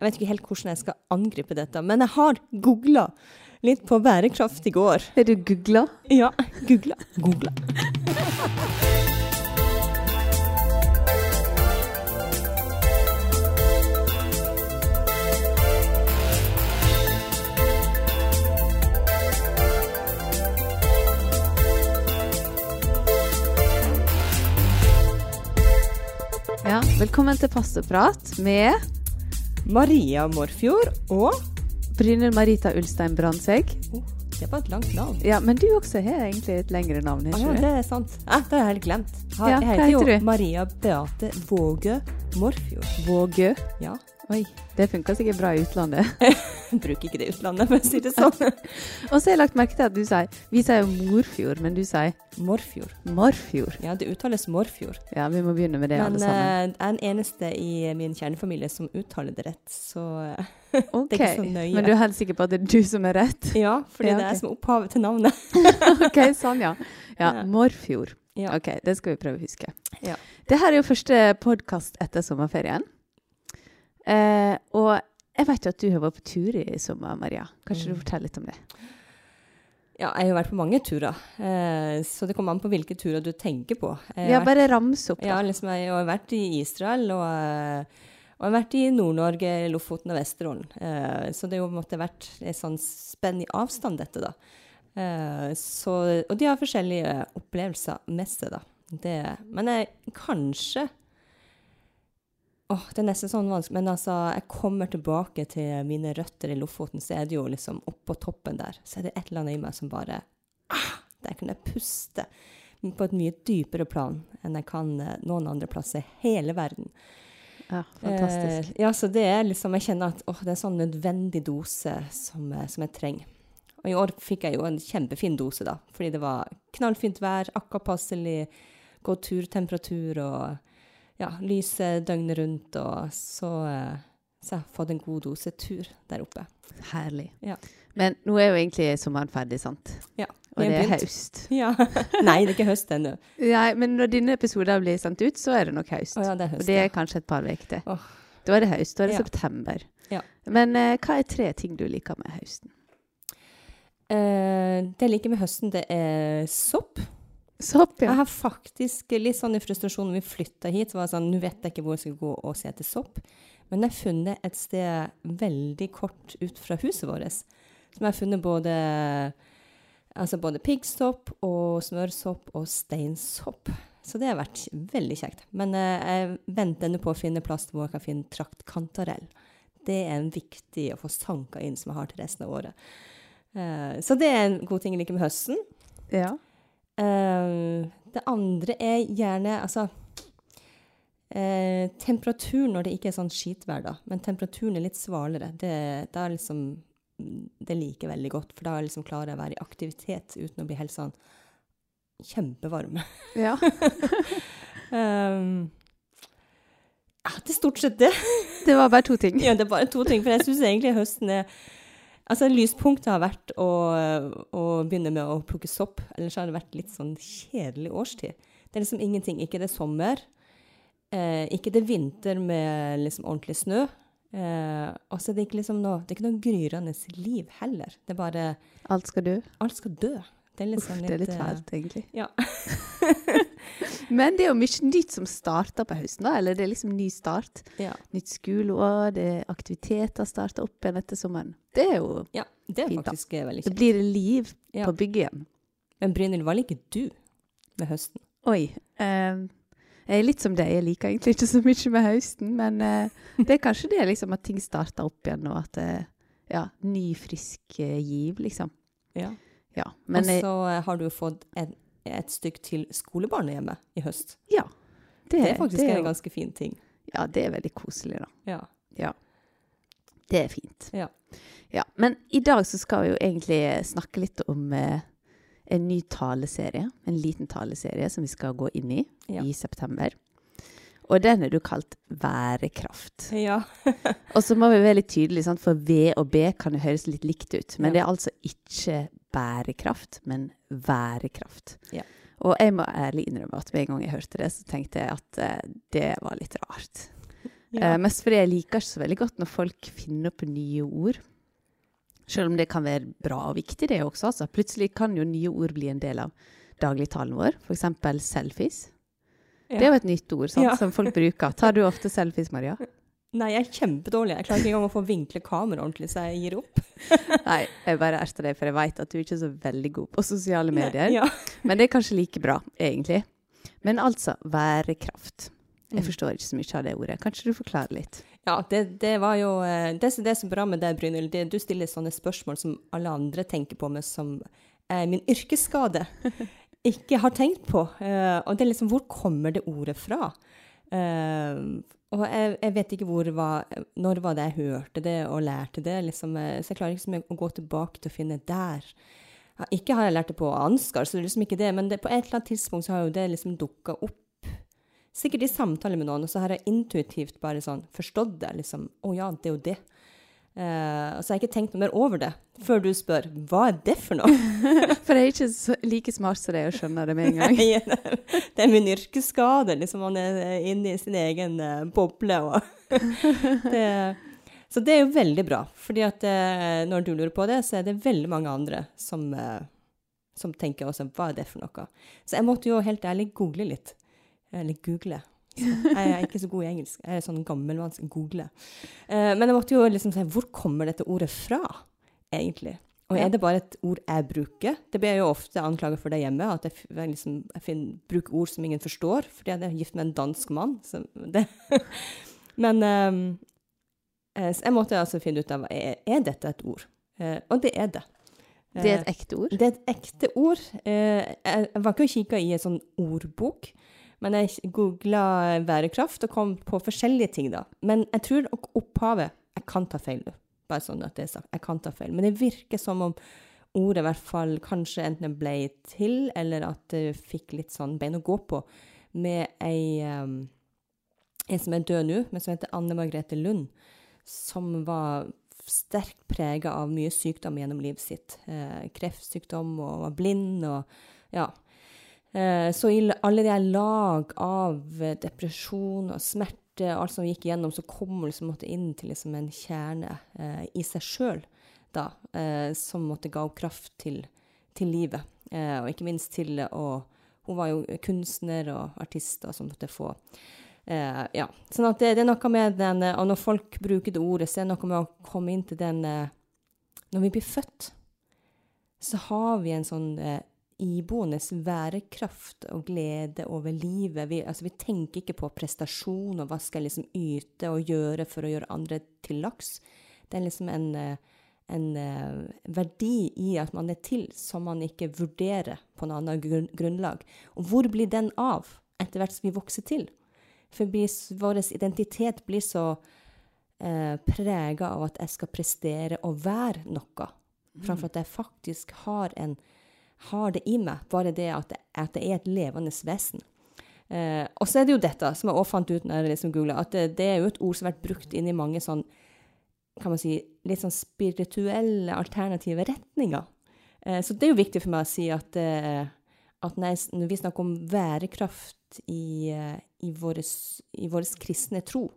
Jeg vet ikke helt hvordan jeg skal angripe dette, men jeg har googla litt på bærekraft i går. Har du googla? Ja, googla. Googla. Ja, velkommen til Passeprat med Maria Morfjord og Brynhild Marita Ulstein Brandtzæg. oh, Det var et langt navn. Ja, men du også har egentlig et lengre navn, Ah, ja, det er sant. Eh, det har jeg helt glemt. Ha- Ja, jeg heter, heter jo du? Maria Beate Vågø Morfjord. Vågø. Ja. Oi, det funka sikkert bra i utlandet. Bruker ikke det i utlandet, for å si det sånn. Og så har jeg lagt merke til at du sier Vi sier jo Morfjord, men du sier Morfjord. Morfjord. Ja, det uttales Morfjord. Ja, vi må begynne med det, Men alle sammen. Men jeg er den eneste i min kjernefamilie som uttaler det rett, så okay. Det er ikke så nøye. Men du er helt sikker på at det er du som er rett? Ja, fordi Ja, det er jeg som er opphavet til navnet. ok, sånn, ja. Ja, Ja. Morfjord. Ja. Ok, det skal vi prøve å huske. Ja. Det her er jo første podkast etter sommerferien. Eh, og jeg vet jo at du har vært på tur i sommer, Maria. Kanskje du Mm. forteller litt om det? Ja, jeg har vært på mange turer, eh, så det kommer an på hvilke turer du tenker på. Jeg Ja, vært- bare rams opp, da. Ja, liksom, jeg har vært i Israel, og, eh, og jeg har vært i Nord-Norge, Lofoten og Vesterålen. Eh, så det har jo måtte vært et sånn spenn i avstand, dette, da. Eh, så, og de har forskjellige opplevelser med seg, da. Det, men jeg kanskje Åh, det er nesten sånn vanskelig, men altså, jeg kommer tilbake til mine røtter i Lofoten, så er det jo liksom oppå toppen der, så er det et eller annet i meg som bare ah, Der kan jeg puste på et mye dypere plan enn jeg kan eh, noen andre plasser i hele verden. Ja, fantastisk. Eh, ja, så det er liksom Jeg kjenner at åh, det er en sånn nødvendig dose som, jeg- som jeg trenger. Og i år fikk jeg jo en kjempefin dose, da, fordi det var knallfint vær, akkurat passelig, god turtemperatur og ja, lyse døgnet rundt, og så, har så jeg har fått en god dose tur der oppe. Herlig. Ja. Men nå er jo egentlig sommeren ferdig, sant? Ja, Og det er høst. Ja. Nei, det er ikke høst ennå. Nei, men når dine episoder blir sendt ut, så er det nok høst. Å ja, det er høst Og det er ja. kanskje et par uker til. Oh. Da er det høst. Da er det september. Ja. Men uh, hva er tre ting du liker med høsten? Uh, det jeg liker med høsten, det er sopp. Sopp, ja. Jeg har faktisk litt sånn i frustrasjon når vi flytta hit. var sånn, Nå vet jeg ikke hvor jeg skal gå og se etter sopp. Men jeg har funnet et sted veldig kort ut fra huset vårt. Som jeg har funnet både, altså både piggsopp og smørsopp og steinsopp. Så det har vært veldig kjekt. Men eh, jeg venter ennå på å finne plass hvor jeg kan finne traktkantarell. Det er en viktig å få sanka inn som jeg har til resten av året. Eh, så det er en god ting jeg liker med høsten. ja. Eh, det andre er gjerne altså eh, temperatur når det ikke er sånn skitvær, da, men temperaturen er litt svalere. Det, det, er liksom, det liker jeg veldig godt, for da liksom klarer jeg å være i aktivitet uten å bli helt sånn kjempevarm. ja. Um, ja, det er stort sett det. Det var bare to ting. Ja, det er bare to ting, for jeg syns egentlig høsten er Altså, lyspunktet har vært å, å begynne med å plukke sopp. Ellers har det vært litt sånn kjedelig årstid. Det er liksom ingenting. Ikke det er sommer. Eh, ikke det er vinter med liksom ordentlig snø. Eh, og så er det ikke liksom noe Det er ikke noe gryrende liv heller. Det er bare Alt skal dø. Alt skal dø. Det er Uff, liksom det er litt eh, fælt, egentlig. Ja. Men det er jo mye nytt som starter på høsten, da. Eller det er liksom ny start. ja. Nytt skoleår, det er aktiviteter starter opp igjen etter sommeren. Det er jo ja. Det er Fint, faktisk eh, veldig kjent. Da blir det liv Ja. på bygget igjen. Men Brynhild, hva liker du med høsten? Oi. eh, jeg er litt som deg. Jeg liker egentlig ikke så mye med høsten, men eh, det er kanskje det liksom at ting starter opp igjen, og at eh, Ja, ny, frisk eh, giv, liksom. Ja. Ja. Men og eh, så eh, har du fått et, et stykk til skolebarnehjemmet i høst. ja. Det, er faktisk det en ganske fin ting. Ja, det er veldig koselig, da. Ja. Det er fint. Ja. Ja, Men i dag så skal vi jo egentlig snakke litt om eh, en ny taleserie. En liten taleserie som vi skal gå inn i Ja. i september. Og den er du kalt Værekraft. Ja. Og så må vi være litt tydelige, sant? for V og B kan jo høres litt likt ut. Men Ja. det er altså ikke bærekraft, men værekraft. Ja. Og jeg må ærlig innrømme at med en gang jeg hørte det, så tenkte jeg at uh, det var litt rart. Eh, mest fordi jeg liker ikke så veldig godt når folk finner opp nye ord. Selv om det kan være bra og viktig, det også. Altså. Plutselig kan jo nye ord bli en del av dagligtalen vår. F.eks. selfies. Det er jo et nytt ord sant, som folk bruker. Tar du ofte selfies, Maria? Nei, jeg er kjempedårlig. Jeg klarer ikke engang å få vinkle kameraet ordentlig, så jeg gir opp. Nei, jeg bare erter deg, for jeg vet at du ikke er så veldig god på sosiale medier. Ja. Men det er kanskje like bra, egentlig. Men altså, værekraft. Jeg Mm. forstår ikke så mye av det ordet. Kanskje du forklarer litt? Ja, det, det var jo eh, det, som- er er bra med deg, Brynhild, det du stiller sånne spørsmål som alle andre tenker på meg som eh, min yrkesskade ikke har tenkt på. Uh, og det er liksom Hvor kommer det ordet fra? Uh, og jeg, jeg vet ikke hvor var, når var det jeg hørte det og lærte det. Liksom, eh, så jeg klarer ikke liksom, å gå tilbake til å finne der. Ja, ikke har jeg lært det på Ansgar, så det er liksom ikke det, men det, på et eller annet tidspunkt så har jo det liksom dukka opp sikkert i samtale med noen, og så har jeg intuitivt bare sånn forstått det. liksom, Å ja, det er jo det. Eh, og så har jeg ikke tenkt noe mer over det, før du spør hva er det for noe? For jeg er ikke så, like smart som deg og skjønner det med en gang. det er min yrkesskade. liksom Man er inne i sin egen uh, boble. Og det, så det er jo veldig bra. fordi at eh, når du lurer på det, så er det veldig mange andre som, eh, som tenker også hva er det for noe. Så jeg måtte jo helt ærlig google litt. Eller google. Så Jeg er ikke så god i engelsk. Jeg er sånn gammelmanns google. Eh, men jeg måtte jo liksom si hvor kommer dette ordet fra, egentlig? Og er det bare et ord jeg bruker? Det blir jeg jo ofte anklaget for det hjemme, at jeg, liksom, jeg finner, bruker ord som ingen forstår, fordi jeg er gift med en dansk mann. Men eh, jeg måtte altså finne ut av er, er dette et ord. Eh, og det er det. Det er et ekte ord. det er et ekte ord. Jeg var ikke og kikka i en sånn ordbok, men jeg googla bærekraft og kom på forskjellige ting, da. Men jeg tror opphavet Jeg kan ta feil nå, bare sånn at det er sagt. Jeg kan ta feil. Men det virker som om ordet i hvert fall kanskje enten ble til, eller at det fikk litt sånn bein å gå på, med ei um, En som er død nå, men som heter Anne Margrethe Lund, som var sterkt prega av mye sykdom gjennom livet sitt. Eh, kreftsykdom og var blind og ja. Eh, så i alle de lag av eh, depresjon og smerte, alt som gikk igjennom, så kom hun liksom inn til liksom en kjerne eh, i seg sjøl, eh, som måtte ga henne kraft til, til livet. Eh, og ikke minst til å Hun var jo kunstner og artist og som måtte få Eh, ja. Sånn at det, det er noe med den Og når folk bruker det ordet, så er det noe med å komme inn til den Når vi blir født, så har vi en sånn eh, iboende værekraft og glede over livet. Vi, altså, vi tenker ikke på prestasjon og hva skal jeg liksom yte og gjøre for å gjøre andre til laks. Det er liksom en, eh, en eh, verdi i at man er til som man ikke vurderer på noe annet grunnlag. Og hvor blir den av etter hvert som vi vokser til? For vår identitet blir så eh, prega av at jeg skal prestere og være noe, framfor at jeg faktisk har, en, har det i meg. Bare det at at det, er et levende vesen. Eh, og så er det jo dette, som jeg også fant ut når jeg liksom googla, at det, det er jo et ord som har vært brukt inn i mange sånn, kan man si, litt sånn spirituelle, alternative retninger. Eh, så det er jo viktig for meg å si at, eh, at når vi snakker om værekraft i, eh, i vår kristne tro,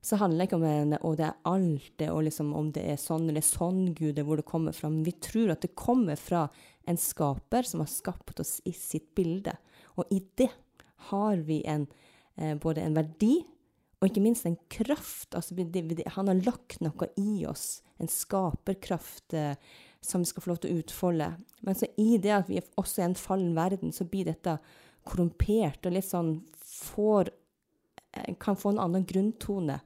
så handler det ikke om og det er alt det, og liksom om det er sånn eller sånn Gud er, hvor det kommer fra. Men vi tror at det kommer fra en skaper som har skapt oss i sitt bilde. Og i det har vi en, eh, både en verdi og ikke minst en kraft. Altså, det, han har lagt noe i oss, en skaperkraft eh, som vi skal få lov til å utfolde. Men så i det at vi også er en fallen verden, så blir dette korrumpert og litt sånn får Kan få en annen grunntone.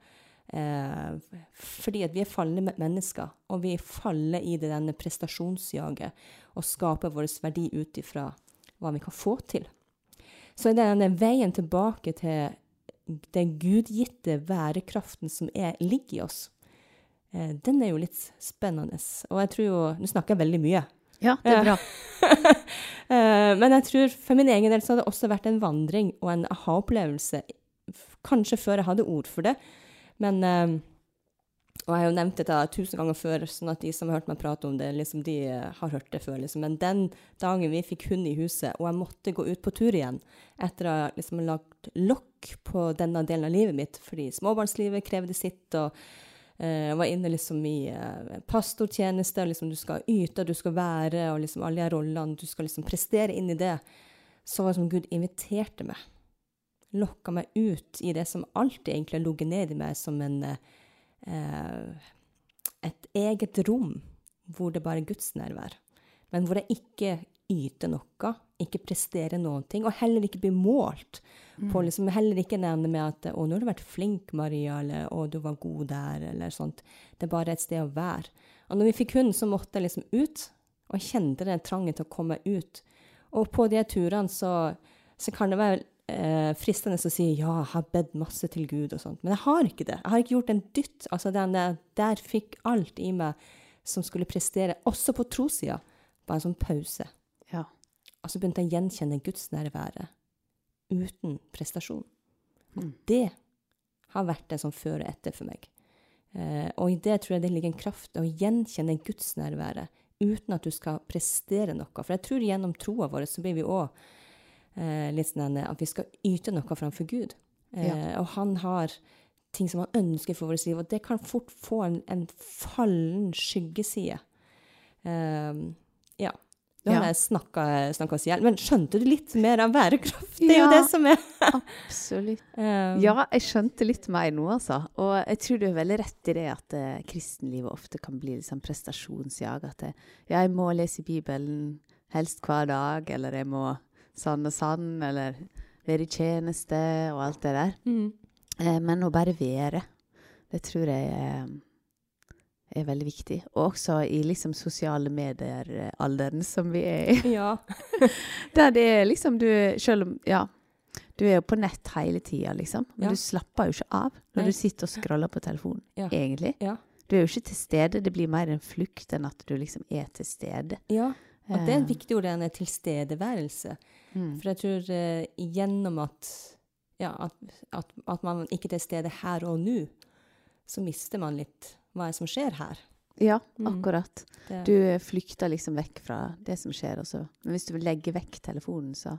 Eh, fordi at vi er falne mennesker, og vi faller i det denne prestasjonsjaget og skaper vår verdi ut ifra hva vi kan få til. Så er det denne veien tilbake til den gudgitte værekraften som er, ligger i oss, eh, den er jo litt spennende. Og jeg tror jo Nå snakker jeg veldig mye. Ja, det er bra. Eh, men jeg tror for min egen del så har det også vært en vandring og en aha-opplevelse. Kanskje før jeg hadde ord for det. Men eh, Og jeg har jo nevnt dette tusen ganger før, sånn at de som har hørt meg prate om det, liksom, de eh, har hørt det før. Liksom. Men den dagen vi fikk hund i huset, og jeg måtte gå ut på tur igjen etter å ha liksom, lagt lokk på denne delen av livet mitt, fordi småbarnslivet krevde sitt, og eh, jeg var inne liksom i eh, pastortjeneste, og liksom du skal yte, du skal være, og liksom alle de rollene, du skal liksom prestere inn i det, så var det som Gud inviterte meg. Lokka meg ut i det som alltid egentlig har ligget ned i meg som en eh, et eget rom hvor det bare er gudsnærvær, men hvor jeg ikke yter noe, ikke presterer noen ting, og heller ikke blir målt. Mm. på liksom, Heller ikke nevne med at 'Å, nå har du vært flink, Maria', eller 'Å, du var god der', eller sånt. Det er bare et sted å være. Og når vi fikk hund, så måtte jeg liksom ut, og jeg kjente den trangen til å komme ut. Og på de turene så, så kan det være eh, fristende å si ja, jeg har bedt masse til Gud og sånt, men jeg har ikke det. Jeg har ikke gjort en dytt. Altså, denne, der, fikk alt i meg som skulle prestere, også på trossida, bare en sånn pause. Ja. Og så begynte jeg å gjenkjenne Guds nærvære uten prestasjon. Mm. det har vært det som før og etter for meg. Eh, og i det tror jeg det ligger en kraft å gjenkjenne Guds nærvære uten at du skal prestere noe. For jeg tror gjennom troa vår så blir vi òg litt sånn at vi skal yte noe framfor Gud. Eh, Ja. Og han har ting som han ønsker for vårt liv, og det kan fort få en, en fallen skyggeside. Um, ja. Nå har Ja. jeg snakka oss i hjel, men skjønte du litt mer av bærekraft? Det er jo det som er Absolutt. um, Ja, jeg skjønte litt mer nå, altså. Og jeg tror du er veldig rett i det at uh, kristenlivet ofte kan bli liksom prestasjonsjag. At ja, jeg må lese Bibelen helst hver dag, eller jeg må sånn, eller være i tjeneste og alt det der. Mm. Eh, men å bare være, det tror jeg er, er veldig viktig. Og også i liksom sosiale medier-alderen som vi er i. Ja. Der det er liksom du Selv om Ja. Du er jo på nett hele tida, liksom. Men Ja. du slapper jo ikke av når Nei. du sitter og scroller på telefonen, Ja. egentlig. Ja. Du er jo ikke til stede. Det blir mer en flukt enn at du liksom er til stede. ja. Og det er Eh, viktig ord, det er tilstedeværelse. mm. For jeg tror uh, gjennom at, ja, at, at, at man ikke er til stede her og nå, så mister man litt hva som skjer her. Ja, Mm. akkurat. Mm. Du flykter liksom vekk fra det som skjer. Også. Men hvis du vil legge vekk telefonen, så,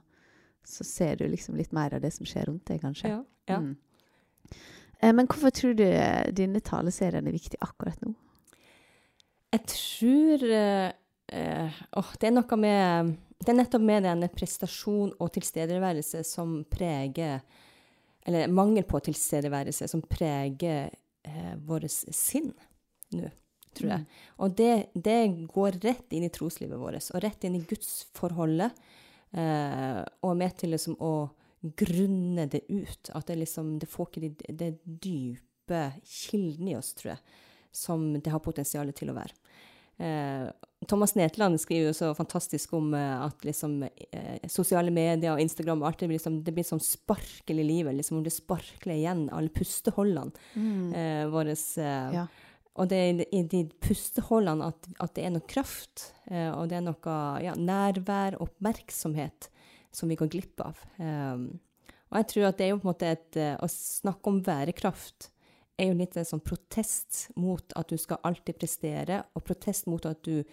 så ser du liksom litt mer av det som skjer rundt deg, kanskje. ja, ja. Mm. Eh, Men hvorfor tror du eh, denne taleserien er viktig akkurat nå? Jeg tror eh, eh, oh, Det er med Det er nettopp med den prestasjon og tilstedeværelse som preger Eller mangel på tilstedeværelse som preger eh, vårt sinn nå, tror jeg. Og det, det går rett inn i troslivet vårt, og rett inn i gudsforholdet. Eh, og er med til liksom å grunne det ut. At det liksom Det får ikke de, det dype kilden i oss, tror jeg, som det har potensial til å være. Eh, Thomas Netland skriver jo så fantastisk om eh, at liksom, eh, sosiale medier og Instagram og alt det blir, liksom, det blir sånn sparkel i livet. liksom Om det sparkler igjen, alle pusteholdene eh, våre. Eh, Ja. Og det er i de- pusteholdene at, at det er noe kraft, eh, og det er noe ja, nærvær og oppmerksomhet som vi går glipp av. Og jeg tror at det er jo på en måte et Å snakke om bærekraft er jo litt en sånn protest mot at du skal alltid prestere, og protest mot at du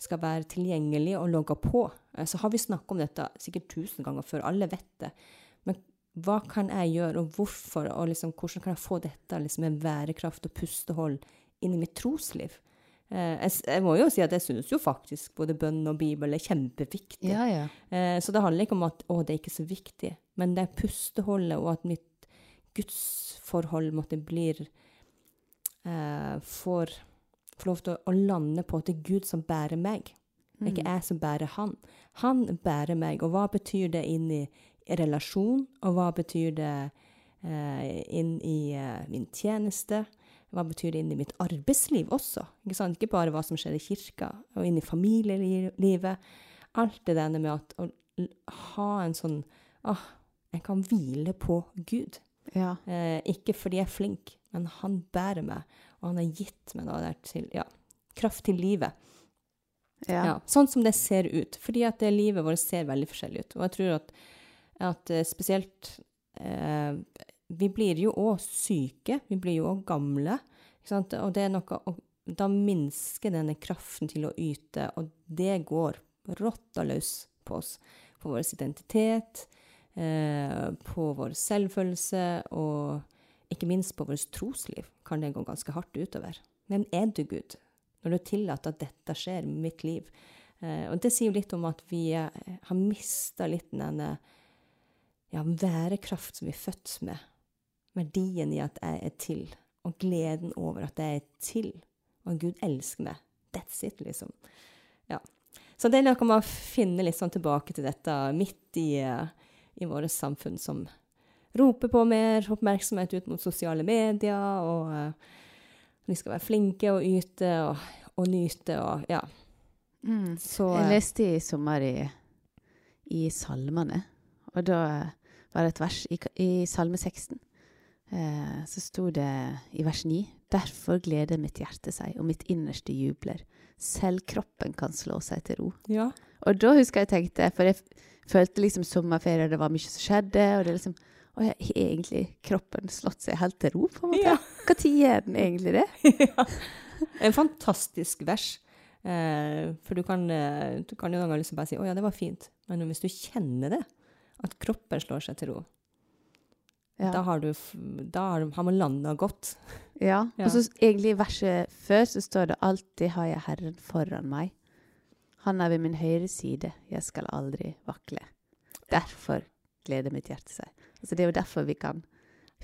skal være tilgjengelig og logge på. Eh, Så har vi snakket om dette sikkert tusen ganger før, alle vet det. Men hva kan jeg gjøre, og hvorfor, og liksom, hvordan kan jeg få dette liksom, med værekraft og pustehold inn i mitt trosliv? Eh, jeg, jeg må jo si at jeg synes jo faktisk både bønn og bibel er kjempeviktig. Ja, ja. Eh, så det handler ikke om at å, det er ikke så viktig, men det er pusteholdet og at mitt gudsforhold måtte blir eh, får, lov til å, lande på at det er Gud som bærer meg. Det er ikke jeg som bærer han. Han bærer meg. Og hva betyr det inn i relasjon? Og hva betyr det eh, inn i eh, min tjeneste? Hva betyr det inn i mitt arbeidsliv også? Ikke, sant? ikke bare hva som skjer i kirka, og inn i familielivet. Alt det der med at å ha en sånn Åh, jeg kan hvile på Gud. Ja. Eh, ikke fordi jeg er flink, men han bærer meg, og han har gitt meg noe der til ja, kraft til livet. ja. Ja, sånn som det ser ut. Fordi at det livet vårt ser veldig forskjellig ut. Og jeg tror at, at eh, spesielt eh, Vi blir jo òg syke. Vi blir jo òg gamle. Og det er noe, og da minsker denne kraften til å yte, og det går rotta løs på oss. På vår identitet, på vår selvfølelse, og ikke minst på vårt trosliv kan det gå ganske hardt utover. Hvem er du, Gud, når du tillater at dette skjer med mitt liv? Eh, og det sier jo litt om at vi eh, har mista litt denne ja, værekraft som vi er født med. Verdien i at jeg er til, og gleden over at jeg er til. Og Gud elsker meg. That's it, liksom. Ja. Så det er noe med å finne litt sånn tilbake til dette midt i, eh, i vårt samfunn som roper på mer oppmerksomhet ut mot sosiale medier, og uh, vi skal være flinke og yte og, og nyte og ja. Mm. Så Jeg eh, leste i sommer i, i salmene, og da var det et vers i, i salme 16. Eh, så sto det i vers 9.: Derfor gleder mitt hjerte seg, og mitt innerste jubler. Selv kroppen kan slå seg til ro. ja. Og da husker jeg tenkte, for jeg følte liksom sommerferie, det var mye som skjedde, og det liksom Og har egentlig kroppen slått seg helt til ro, på en måte? Ja. Tid gjør den egentlig det? ja. En fantastisk vers. Eh, for du kan, eh, du kan jo noen ganger liksom bare si 'Å ja, det var fint', men hvis du kjenner det, at kroppen slår seg til ro, Ja. da, har, du, da har, har man landa godt. Ja. Ja. Og så egentlig i verset før så står det 'Alltid har jeg Herren foran meg'. Han er ved min høyre side, jeg skal aldri vakle. Derfor gleder mitt hjerte seg. Altså Det er jo derfor vi kan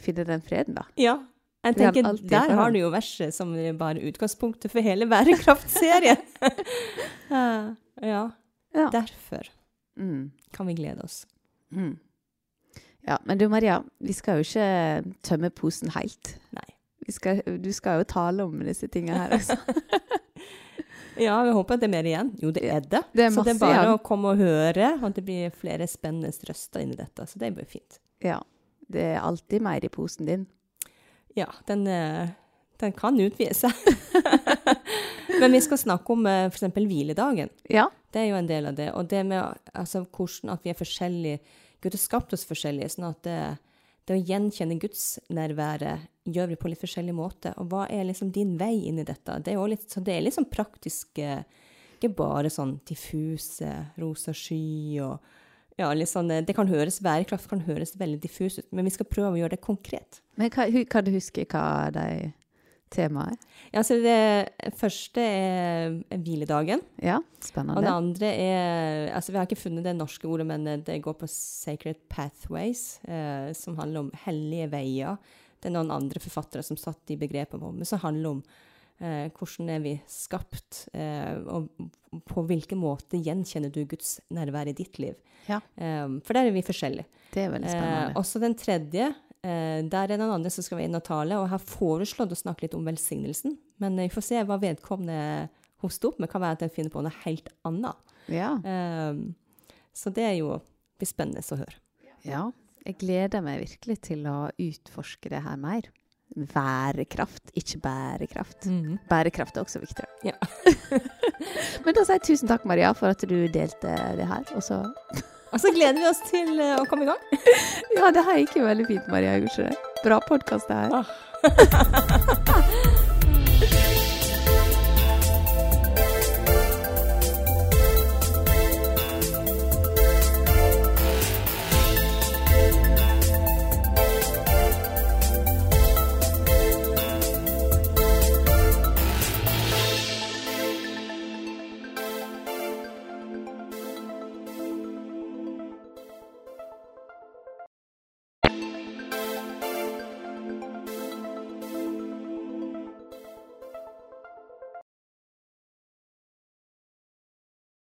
finne den freden, da. Ja. Jeg er tenker, Der har du jo verset som er bare utgangspunktet for hele bærekraftserien. Ja. Ja. Derfor Mm. kan vi glede oss. Mm. Ja, men du Maria, vi skal jo ikke tømme posen helt. Nei. Vi skal, du skal jo tale om disse tingene her også. Ja, vi håper at det er mer igjen. Jo, det er det. Det er så det er bare igjen. å komme og høre, og det blir flere spennende røster inni dette. Så det blir fint. Ja. Det er alltid mer i posen din. Ja, den, eh, den kan utvide seg. Men vi skal snakke om f.eks. for eksempel hviledagen. Ja. Det er jo en del av det. Og det med altså, hvordan at vi er forskjellige. Gud har skapt oss forskjellige, sånn at det, det å gjenkjenne gudsnærværet gjør vi på litt forskjellig måte. Og hva er liksom din vei inn i dette? Det er jo litt, så det er litt sånn praktiske, ikke bare sånn diffuse, rosa sky og ja, litt sånn, eh, Det kan høres, bærekraft kan høres veldig diffus ut, men vi skal prøve å gjøre det konkret. Men hva, kan du huske hva de temaet? Ja, så Det første er hviledagen. Ja, Og det andre er altså Vi har ikke funnet det norske ordet, men det går på Sacred Pathways, eh, som handler om hellige veier. Det er noen andre forfattere som satt i begrepet om men som handler om eh, hvordan er vi skapt, eh, og på hvilken måte gjenkjenner du Guds nærvær i ditt liv. Ja. Eh, for der er vi forskjellige. Det er veldig Eh, spennende. også den tredje, der er den andre som skal være inne og tale, og har foreslått å snakke litt om velsignelsen. Men eh, vi får se hva vedkommende hoster opp med. Kan være at jeg finner på noe helt annet. Ja. Eh, så det er jo blir spennende å høre. ja. Jeg gleder meg virkelig til å utforske det her mer. Værekraft, ikke bærekraft. Bærekraft er også viktig. Ja. Men da sier jeg tusen takk, Maria, for at du delte det her. Og så Og så gleder vi oss til eh, å komme i gang. Ja, det her gikk jo veldig fint, Maria. Bra podkast, det her. Ah.